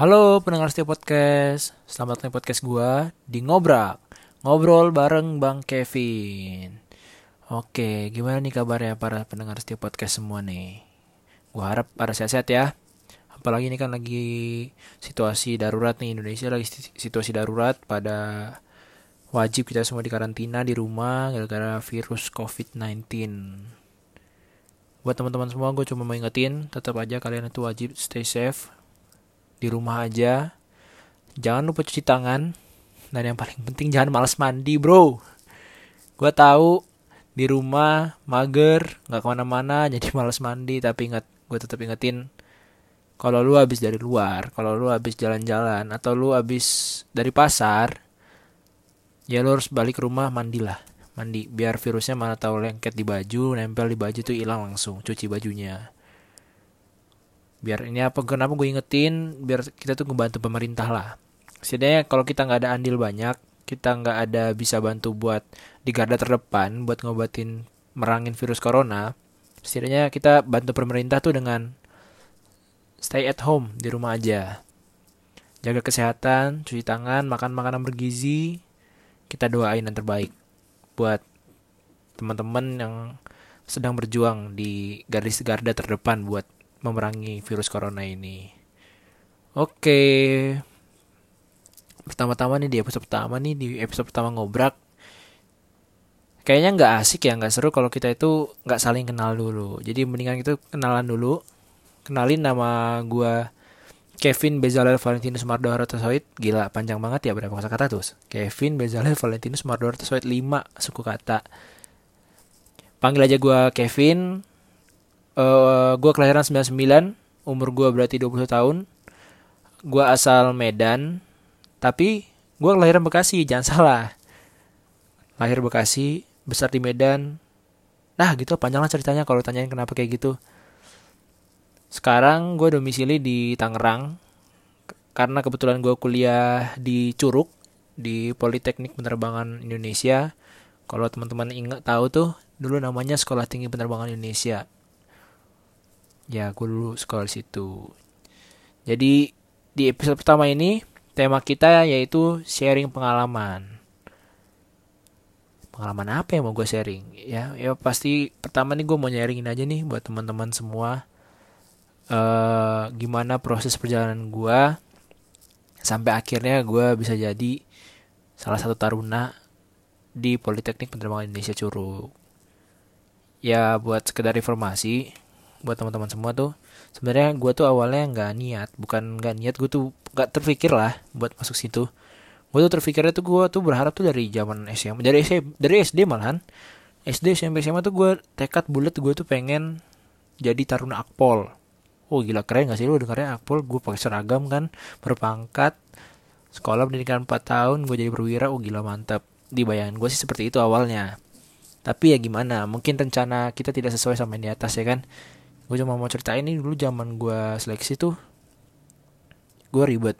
Halo pendengar setiap podcast, selamat datang di podcast gue di Ngobrak. Ngobrol bareng Bang Kevin. Oke, gimana nih kabarnya para pendengar setiap podcast semua nih? Gue harap pada sehat-sehat ya. Apalagi ini kan lagi situasi darurat nih. Indonesia lagi situasi darurat pada wajib kita semua di karantina di rumah gara-gara virus COVID-19 Buat teman-teman semua gue cuma mau ingetin tetap aja kalian itu wajib stay safe di rumah aja. Jangan lupa cuci tangan. Dan yang paling penting jangan malas mandi bro. Gue tahu di rumah mager nggak ke mana-mana jadi malas mandi. Tapi ingat gue tetap ingetin kalau lu habis dari luar kalau lu habis jalan-jalan atau lu habis dari pasar ya lu harus balik ke rumah mandilah. Mandi biar virusnya mana tahu lengket di baju nempel di baju tuh hilang langsung cuci bajunya biar ini apa kenapa gue ingetin biar kita tuh ngebantu pemerintah lah. Setidaknya kalau kita nggak ada andil banyak kita nggak ada bisa bantu buat di garda terdepan buat ngobatin merangin virus corona setidaknya kita bantu pemerintah tuh dengan stay at home di rumah aja. Jaga kesehatan cuci tangan makan makanan bergizi kita doain yang terbaik buat teman-teman yang sedang berjuang di garis garda terdepan buat memerangi virus corona ini. Oke. Pertama-tama nih di episode pertama nih di episode pertama ngobrak. Kayaknya nggak asik ya, nggak seru kalau kita itu nggak saling kenal dulu. Jadi mendingan kita kenalan dulu. Kenalin nama gue Kevin Bezalel Valentinus Mardora Tesoid. Gila, panjang banget ya berapa kata tuh. Kevin Bezalel Valentinus Mardora Tesoid 5 suku kata. Panggil aja gue Kevin, uh, gue kelahiran 99 umur gue berarti 20 tahun. Gue asal Medan tapi gue kelahiran Bekasi jangan salah. Lahir Bekasi besar di Medan. Nah gitu panjang lah ceritanya kalau tanyain kenapa kayak gitu. Sekarang gue domisili di Tangerang karena kebetulan gue kuliah di Curug di Politeknik Penerbangan Indonesia. Kalau teman-teman ingat tahu tuh dulu namanya Sekolah Tinggi Penerbangan Indonesia ya aku dulu sekolah di situ. Jadi di episode pertama ini tema kita yaitu sharing pengalaman. Pengalaman apa yang mau gue sharing? Ya ya pasti pertama nih gue mau sharingin aja nih buat teman-teman semua uh, gimana proses perjalanan gue sampai akhirnya gue bisa jadi salah satu taruna di Politeknik Penerbangan Indonesia Curug. Ya buat sekedar informasi buat teman-teman semua tuh. Sebenarnya gue tuh awalnya nggak niat bukan nggak niat gue tuh nggak terpikir lah buat masuk situ. Gue tuh terpikirnya tuh gue tuh berharap tuh dari zaman SMA dari SD dari SD malahan. SD SMP SMA tuh gue tekad bulat gue tuh pengen jadi taruna akpol. Oh gila keren gak sih lu dengarnya akpol? Gue pakai seragam kan berpangkat sekolah pendidikan 4 tahun gue jadi perwira. Oh gila mantap. Dibayangin gue sih seperti itu awalnya. Tapi ya gimana mungkin rencana kita tidak sesuai sama yang di atas ya kan gue cuma mau ceritain ini dulu zaman gue seleksi tuh gue ribet.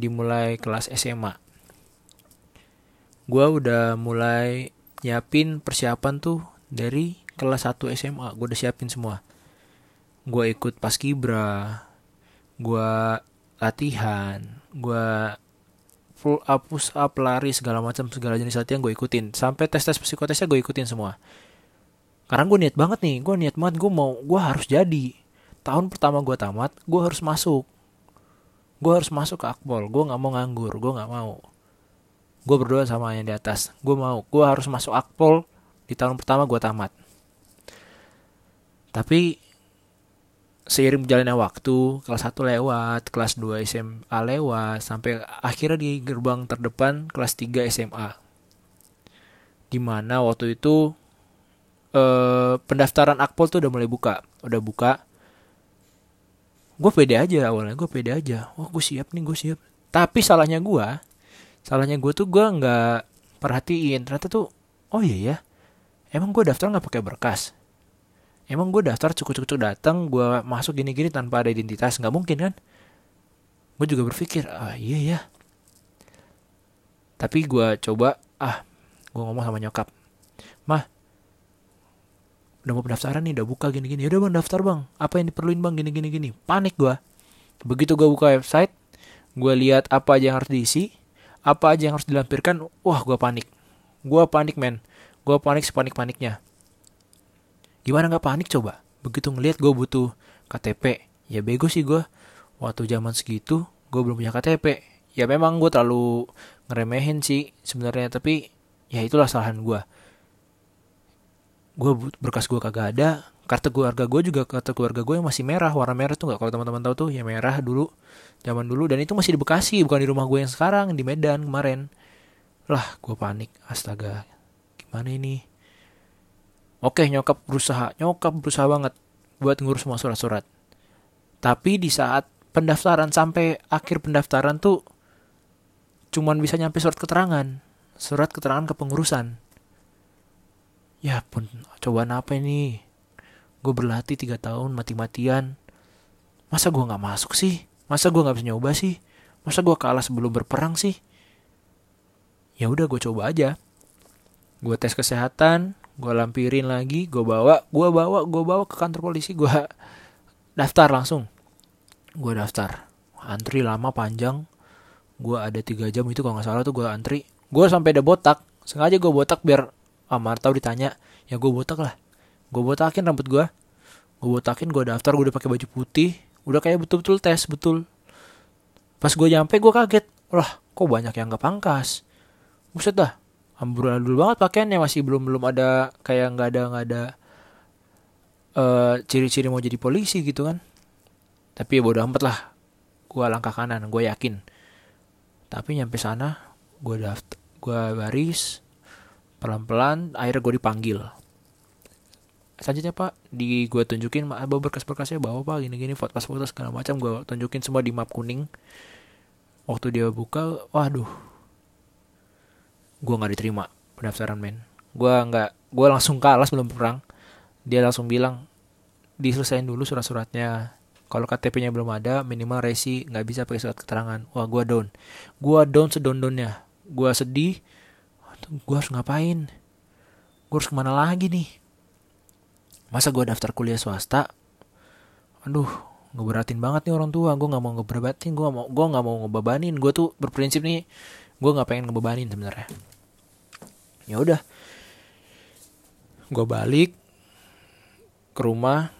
Dimulai kelas SMA gue udah mulai nyiapin persiapan tuh dari kelas 1 SMA gue udah siapin semua. Gue ikut pas kibra gue latihan gue full up push up lari segala macam segala jenis latihan gue ikutin. Sampai tes tes psikotesnya gue ikutin semua karena gue niat banget nih gue niat banget gue mau gue harus jadi. Tahun pertama gue tamat gue harus masuk. Gue harus masuk ke akpol gue nggak mau nganggur gue nggak mau. Gue berdoa sama yang di atas gue mau gue harus masuk akpol di tahun pertama gue tamat. Tapi seiring berjalannya waktu kelas 1 lewat kelas 2 SMA lewat sampai akhirnya di gerbang terdepan kelas 3 SMA di mana waktu itu uh, pendaftaran akpol tuh udah mulai buka. Udah buka. Gue pede aja awalnya gue pede aja. Wah gue siap nih gue siap. Tapi salahnya gue salahnya gue tuh gue nggak perhatiin. Ternyata tuh oh iya ya emang gue daftar nggak pakai berkas. Emang gue daftar cukup-cukup datang gue masuk gini-gini tanpa ada identitas. Nggak mungkin kan? Gue juga berpikir ah iya ya. Tapi gue coba ah gue ngomong sama nyokap udah mau pendaftaran nih udah buka gini gini udah bang daftar bang. Apa yang diperluin bang? Gini gini. Gini panik gue begitu gue buka website gue lihat apa aja yang harus diisi apa aja yang harus dilampirkan wah gue panik. Gue panik men. Gue panik sepanik paniknya gimana nggak panik coba? Begitu ngelihat gue butuh KTP ya bego sih gue waktu zaman segitu gue belum punya KTP ya memang gue terlalu ngeremehin sih sebenarnya tapi ya itulah kesalahan gue gue berkas gue kagak ada. Kartu keluarga gue juga kartu keluarga gue yang masih merah warna merah tuh nggak? Kalau teman-teman tahu tuh ya merah dulu zaman dulu. Dan itu masih di Bekasi bukan di rumah gue yang sekarang di Medan kemarin. Lah gue panik. Astaga gimana ini? Oke nyokap berusaha nyokap berusaha banget buat ngurus semua surat-surat. Tapi di saat pendaftaran sampai akhir pendaftaran tuh cuman bisa nyampe surat keterangan. Surat keterangan kepengurusan ya pun cobaan apa ini? Gue berlatih tiga tahun mati-matian. Masa gue nggak masuk sih? Masa gue nggak bisa nyoba sih? Masa gue kalah sebelum berperang sih? Ya udah gue coba aja. Gue tes kesehatan gue lampirin lagi gue bawa gue bawa gue bawa ke kantor polisi gue daftar langsung. Gue daftar. Antri lama panjang. Gue ada tiga jam itu kalau nggak salah tuh gue antri. Gue sampai ada botak. Sengaja gue botak biar Amar tahu ditanya ya gue botak lah. Gue botakin rambut gue gue botakin gue daftar gue udah pakai baju putih. Udah kayak betul-betul tes betul. Pas gue nyampe gue kaget. Lah kok banyak yang nggak pangkas? Buset dah. Amburadul banget pakaiannya masih belum belum ada kayak nggak ada nggak ada uh, ciri-ciri mau jadi polisi gitu kan. Tapi ya bodo amat lah. Gue langkah kanan gue yakin. Tapi nyampe sana gue daftar gue baris pelan-pelan akhirnya gue dipanggil. Selanjutnya pak di gue tunjukin bawa berkas-berkasnya bawa pak gini-gini foto-foto segala macam. Gue tunjukin semua di map kuning. Waktu dia buka waduh. Gue nggak diterima pendaftaran men. Gue nggak gue langsung kalah sebelum perang. Dia langsung bilang diselesain dulu surat-suratnya. Kalau KTP-nya belum ada minimal resi nggak bisa pakai surat keterangan. Wah gue down. Gue down sedon-donnya. Gue sedih gue harus ngapain? Gue harus ke mana lagi nih? Masa gue daftar kuliah swasta? Aduh ngeberatin banget nih orang tua. Gue nggak mau ngeberatin gue mau gue nggak mau ngebebanin. Gue tuh berprinsip nih gue nggak pengen ngebebanin sebenarnya. Ya udah. Gue balik ke rumah.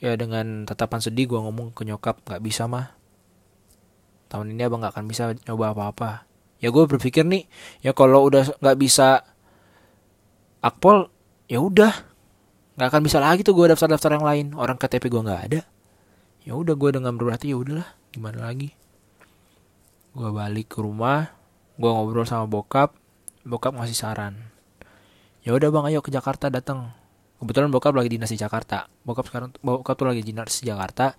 Ya dengan tatapan sedih gue ngomong ke nyokap nggak bisa mah. Tahun ini abang nggak akan bisa nyoba apa-apa ya gue berpikir nih ya kalau udah nggak bisa akpol ya udah. Nggak akan bisa lagi tuh gue daftar-daftar yang lain. Orang KTP gue nggak ada. Ya udah gue dengan berarti ya udahlah. Gimana lagi? Gue balik ke rumah gue ngobrol sama bokap. Bokap ngasih saran. Ya udah bang ayo ke Jakarta datang kebetulan bokap lagi dinas di Jakarta. Bokap sekarang bokap tuh lagi dinas di Jakarta.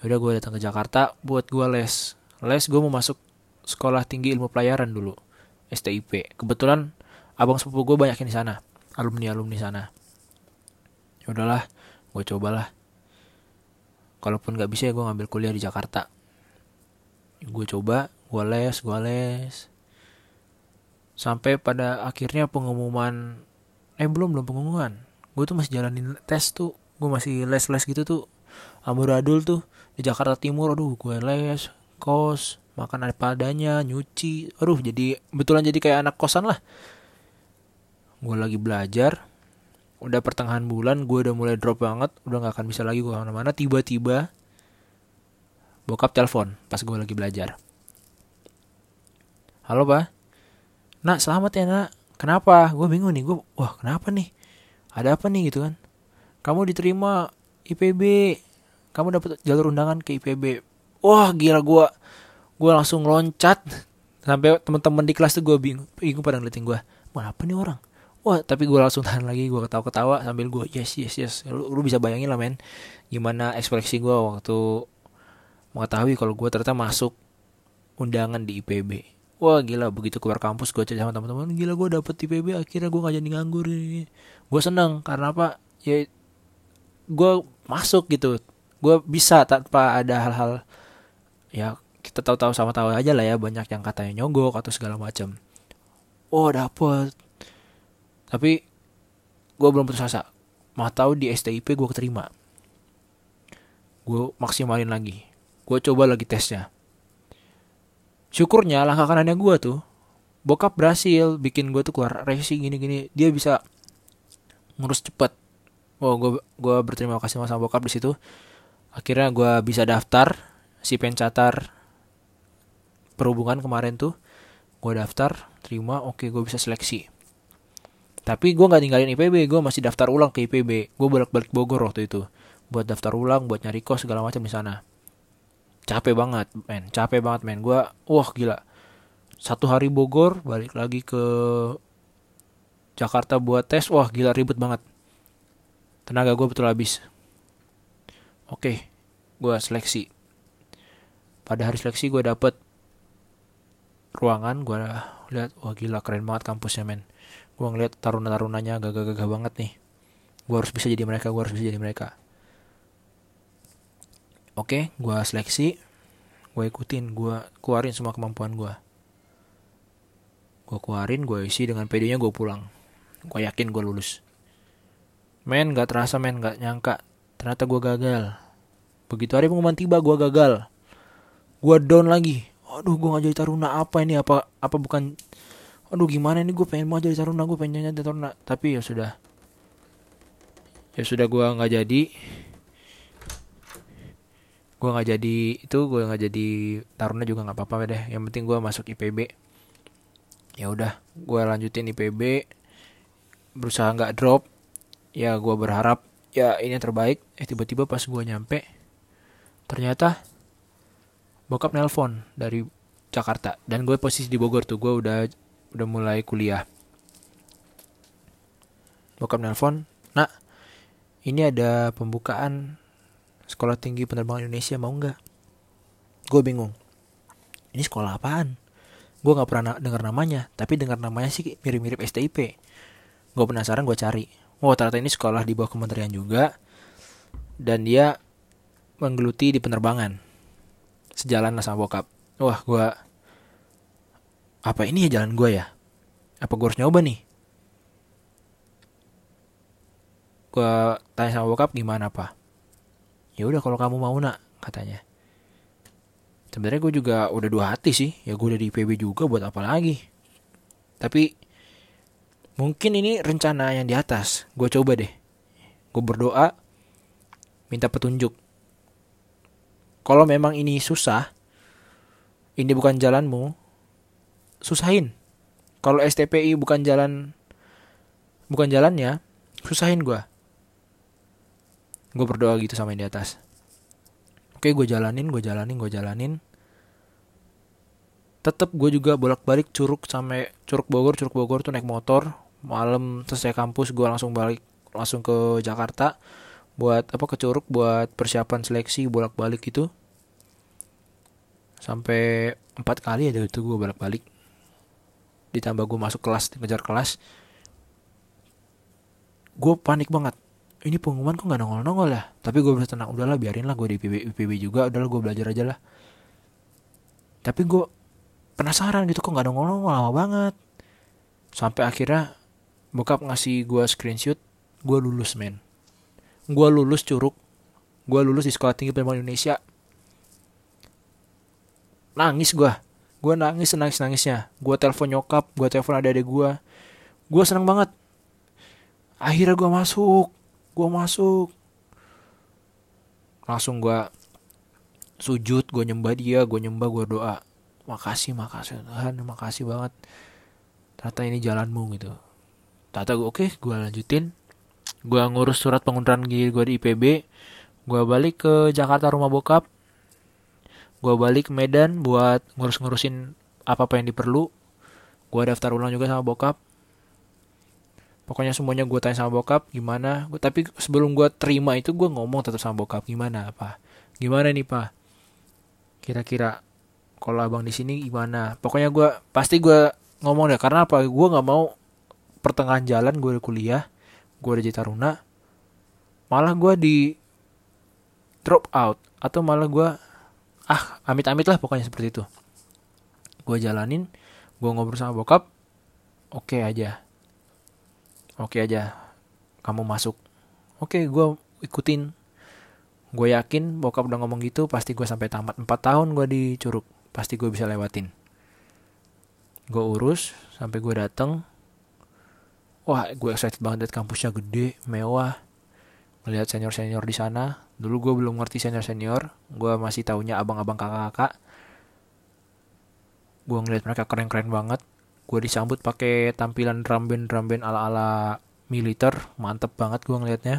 Ya udah gue datang ke Jakarta buat gue les. Les gue mau masuk sekolah tinggi ilmu pelayaran dulu STIP kebetulan abang sepupu gue banyak di sana alumni alumni sana. Ya udahlah gue cobalah. Kalaupun nggak bisa ya gue ngambil kuliah di Jakarta. Gue coba gue les gue les. Sampai pada akhirnya pengumuman eh belum belum pengumuman. Gue tuh masih jalanin tes tuh. Gue masih les les gitu tuh. Amburadul tuh di Jakarta Timur. Aduh gue les kos makan apa adanya nyuci. Aduh jadi betulan jadi kayak anak kosan lah. Gue lagi belajar udah pertengahan bulan gue udah mulai drop banget udah nggak akan bisa lagi gue ke mana-mana. Tiba-tiba bokap telepon pas gue lagi belajar. Halo pak. Nak selamat ya nak. Kenapa? Gue bingung nih gue wah kenapa nih? Ada apa nih? Gitu kan. Kamu diterima IPB kamu dapat jalur undangan ke IPB wah gila gue gue langsung loncat. Sampai teman-teman di kelas tuh gue bingung. Bingung pada ngeliatin gue apa nih orang? Wah tapi gue langsung tahan lagi gue ketawa-ketawa sambil gue yes yes yes. Lu, lu bisa bayangin lah men gimana ekspresi gue waktu mengetahui kalau gue ternyata masuk undangan di IPB wah gila begitu keluar kampus gue cerita sama teman-teman gila gue dapet IPB akhirnya gue gak jadi nganggur ini gue seneng karena apa? Ya gue masuk gitu. Gue bisa tanpa ada hal-hal ya kita tahu-tahu sama tahu aja lah ya banyak yang katanya nyogok atau segala macam oh dapet. Tapi gue belum putus asa. Mau tahu di STIP gue keterima. Gue maksimalin lagi. Gue coba lagi tesnya. Syukurnya langkah kanannya gue tuh bokap berhasil bikin gue tuh keluar revisi gini-gini. Dia bisa ngurus cepet. Oh gue gue berterima kasih sama bokap di situ. Akhirnya gue bisa daftar si pencatar perhubungan kemarin tuh gue daftar terima oke gue bisa seleksi. Tapi gue nggak tinggalin IPB gue masih daftar ulang ke IPB gue bolak-balik Bogor waktu itu buat daftar ulang buat nyari kos segala macam di sana. Capek banget men capek banget men. Gue wah gila. Satu hari Bogor balik lagi ke Jakarta buat tes wah gila ribet banget. Tenaga gue betul habis. Oke gue seleksi. Pada hari seleksi gue dapet ruangan gue lihat wah gila keren banget kampusnya men. Gue ngeliat taruna-tarunanya gagah-gagah banget nih. Gue harus bisa jadi mereka gue harus bisa jadi mereka. Oke gue seleksi. Gue ikutin gue keluarin semua kemampuan gue gue keluarin gue isi dengan pedenya gue pulang. Gue yakin gue lulus. Men gak terasa men gak nyangka. Ternyata gue gagal. Begitu hari pengumuman tiba gue gagal. Gue down lagi aduh gue gak jadi taruna apa ini? Apa apa bukan? Aduh gimana ini? Gue pengen mau jadi taruna gue pengen jadi taruna. Tapi ya sudah. Ya sudah gue nggak jadi. Gue nggak jadi itu gue nggak jadi taruna juga nggak apa-apa deh. Yang penting gue masuk IPB ya udah gue lanjutin IPB berusaha nggak drop. Ya gue berharap ya ini yang terbaik. Eh tiba-tiba pas gue nyampe ternyata bokap nelpon dari Jakarta dan gue posisi di Bogor tuh gue udah udah mulai kuliah. Bokap nelpon nak ini ada pembukaan sekolah tinggi penerbangan Indonesia mau nggak? Gue bingung. Ini sekolah apaan? Gue nggak pernah dengar namanya tapi dengar namanya sih mirip-mirip STIP gue penasaran gue cari. Oh ternyata ini sekolah di bawah kementerian juga dan dia menggeluti di penerbangan sejalan lah sama bokap. Wah gue apa ini ya jalan gue ya? Apa gue harus nyoba nih? Gue tanya sama bokap gimana apa ya udah kalau kamu mau nak katanya. Sebenarnya gue juga udah dua hati sih. Ya gue udah di IPB juga buat apa lagi? Tapi mungkin ini rencana yang di atas. Gue coba deh. Gue berdoa minta petunjuk kalau memang ini susah ini bukan jalanmu susahin. Kalau STPI bukan jalan bukan jalannya susahin gue gue berdoa gitu sama yang di atas. Oke gue jalanin gue jalanin gue jalanin. Tetap gue juga bolak balik curug sampai curug Bogor. Curug Bogor tuh naik motor. Malam selesai kampus gue langsung balik langsung ke Jakarta buat apa ke curug buat persiapan seleksi bolak balik gitu. Sampai empat kali ada itu gue bolak balik ditambah gue masuk kelas ngejar kelas. Gue panik banget. Ini pengumuman kok nggak nongol-nongol ya? Tapi gue bisa tenang. Udahlah biarin lah gue di PB, PB juga. Udahlah gue belajar aja lah. Tapi gue penasaran gitu kok nggak nongol-nongol? Lama banget. Sampai akhirnya bokap ngasih gue screenshot gue lulus men gue lulus curug. Gue lulus di sekolah tinggi penerbangan Indonesia. Nangis gue gue nangis nangis nangisnya. Gue telepon nyokap gue telepon adik-adik gue gue seneng banget. Akhirnya gue masuk. Gue masuk. Langsung gue sujud gue nyembah dia gue nyembah gue doa. Makasih makasih Tuhan. Makasih banget. Ternyata ini jalanmu gitu. Ternyata gue oke okay, gue lanjutin gue ngurus surat pengunduran diri gue di IPB gue balik ke Jakarta rumah bokap. Gue balik ke Medan buat ngurus-ngurusin apa apa yang diperlu. Gue daftar ulang juga sama bokap. Pokoknya semuanya gue tanya sama bokap gimana? Gua, tapi sebelum gue terima itu gue ngomong tetap sama bokap gimana apa gimana nih pak kira-kira kalau abang di sini gimana? Pokoknya gue pasti gue ngomong deh karena apa? Gue nggak mau pertengahan jalan gue kuliah gue jadi taruna malah gue di drop out atau malah gue ah amit-amit lah pokoknya seperti itu. Gue jalanin gue ngobrol sama bokap oke okay aja. Oke aja kamu masuk. Oke gue ikutin. Gue yakin bokap udah ngomong gitu pasti gue sampai tamat. 4 tahun gue di Curug pasti gue bisa lewatin. Gue urus sampai gue dateng wah gue excited banget liat kampusnya gede mewah. Melihat senior senior di sana. Dulu gue belum ngerti senior senior gue masih taunya abang-abang kakak-kakak. Gue ngeliat mereka keren-keren banget. Gue disambut pakai tampilan drum band drum band ala ala militer. Mantep banget gue ngeliatnya.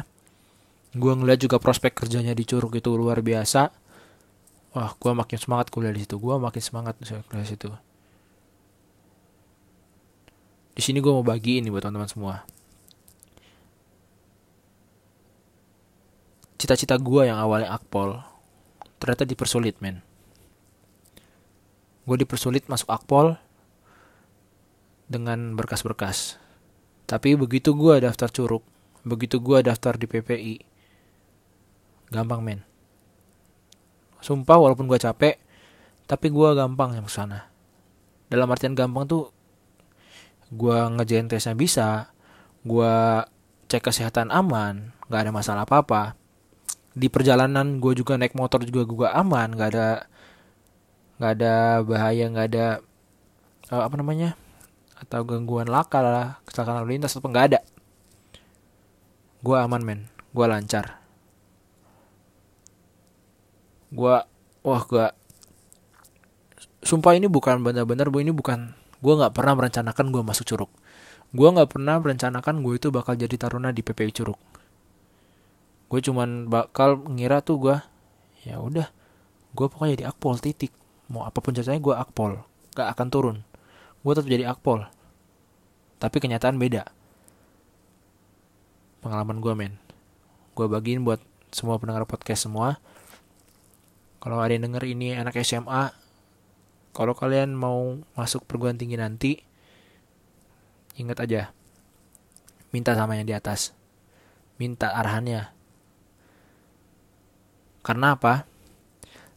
Gue ngeliat juga prospek kerjanya di Curug itu luar biasa. Wah gue makin semangat kuliah di situ. Gue makin semangat kuliah di situ di sini gue mau bagi ini buat teman-teman semua. Cita-cita gue yang awalnya akpol ternyata dipersulit men. Gue dipersulit masuk akpol dengan berkas-berkas. Tapi begitu gue daftar curug begitu gue daftar di PPI gampang men. Sumpah walaupun gue capek tapi gue gampang yang sana. Dalam artian gampang tuh gue ngejain tesnya bisa gue cek kesehatan aman nggak ada masalah apa apa di perjalanan gue juga naik motor juga gue aman nggak ada nggak ada bahaya nggak ada uh, apa namanya atau gangguan laka lah kecelakaan lalu lintas atau nggak ada. Gue aman men. Gue lancar. Gue wah gue sumpah ini bukan benar-benar bu ini bukan gue nggak pernah merencanakan gue masuk curug. Gue nggak pernah merencanakan gue itu bakal jadi taruna di PPI curug. Gue cuman bakal ngira tuh gue ya udah gue pokoknya jadi akpol titik. Mau apa pun ceritanya gue akpol gak akan turun. Gue tetap jadi akpol. Tapi kenyataan beda. Pengalaman gue men. Gue bagiin buat semua pendengar podcast semua. Kalau ada yang denger ini anak SMA, kalau kalian mau masuk perguruan tinggi nanti, ingat aja, minta sama yang di atas, minta arahannya. Karena apa?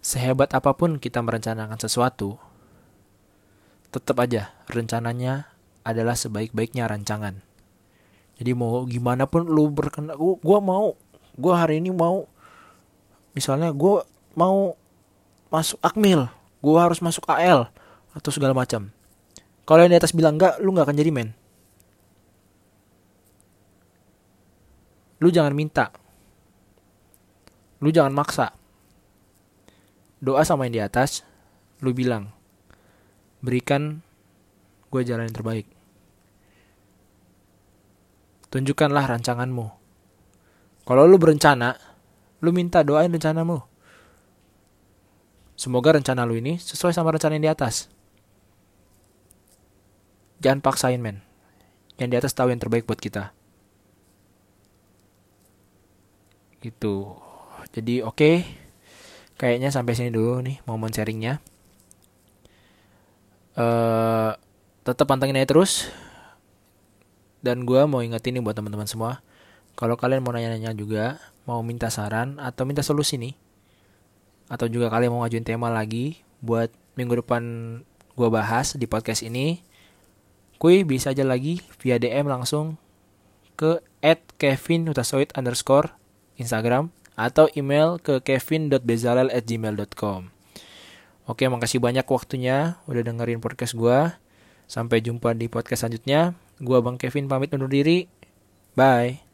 Sehebat apa pun kita merencanakan sesuatu, tetap aja rencananya adalah sebaik-baiknya rancangan. Jadi mau gimana pun lu berkenan, gue mau, gue hari ini mau, misalnya gue mau masuk akmil gue harus masuk AL atau segala macam. Kalau yang di atas bilang enggak lu nggak akan jadi men. Lu jangan minta. Lu jangan maksa. Doa sama yang di atas lu bilang berikan gue jalan yang terbaik. Tunjukkanlah rancanganmu. Kalau lu berencana lu minta doain rencanamu Semoga rencana lu ini sesuai sama rencana yang di atas. Jangan paksain men. Yang di atas tahu yang terbaik buat kita. Gitu. Jadi oke. Okay. Kayaknya sampai sini dulu nih momen sharingnya. Uh, tetap pantengin aja terus. Dan gue mau ingetin nih buat teman-teman semua. Kalau kalian mau nanya-nanya juga, mau minta saran atau minta solusi nih, atau juga kalian mau ngajuin tema lagi buat minggu depan gue bahas di podcast ini, kui bisa aja lagi via DM langsung ke at kevin underscore Instagram atau email ke kevin.bezalel at gmail.com. Oke, makasih banyak waktunya udah dengerin podcast gue. Sampai jumpa di podcast selanjutnya. Gue Bang Kevin pamit undur diri. Bye.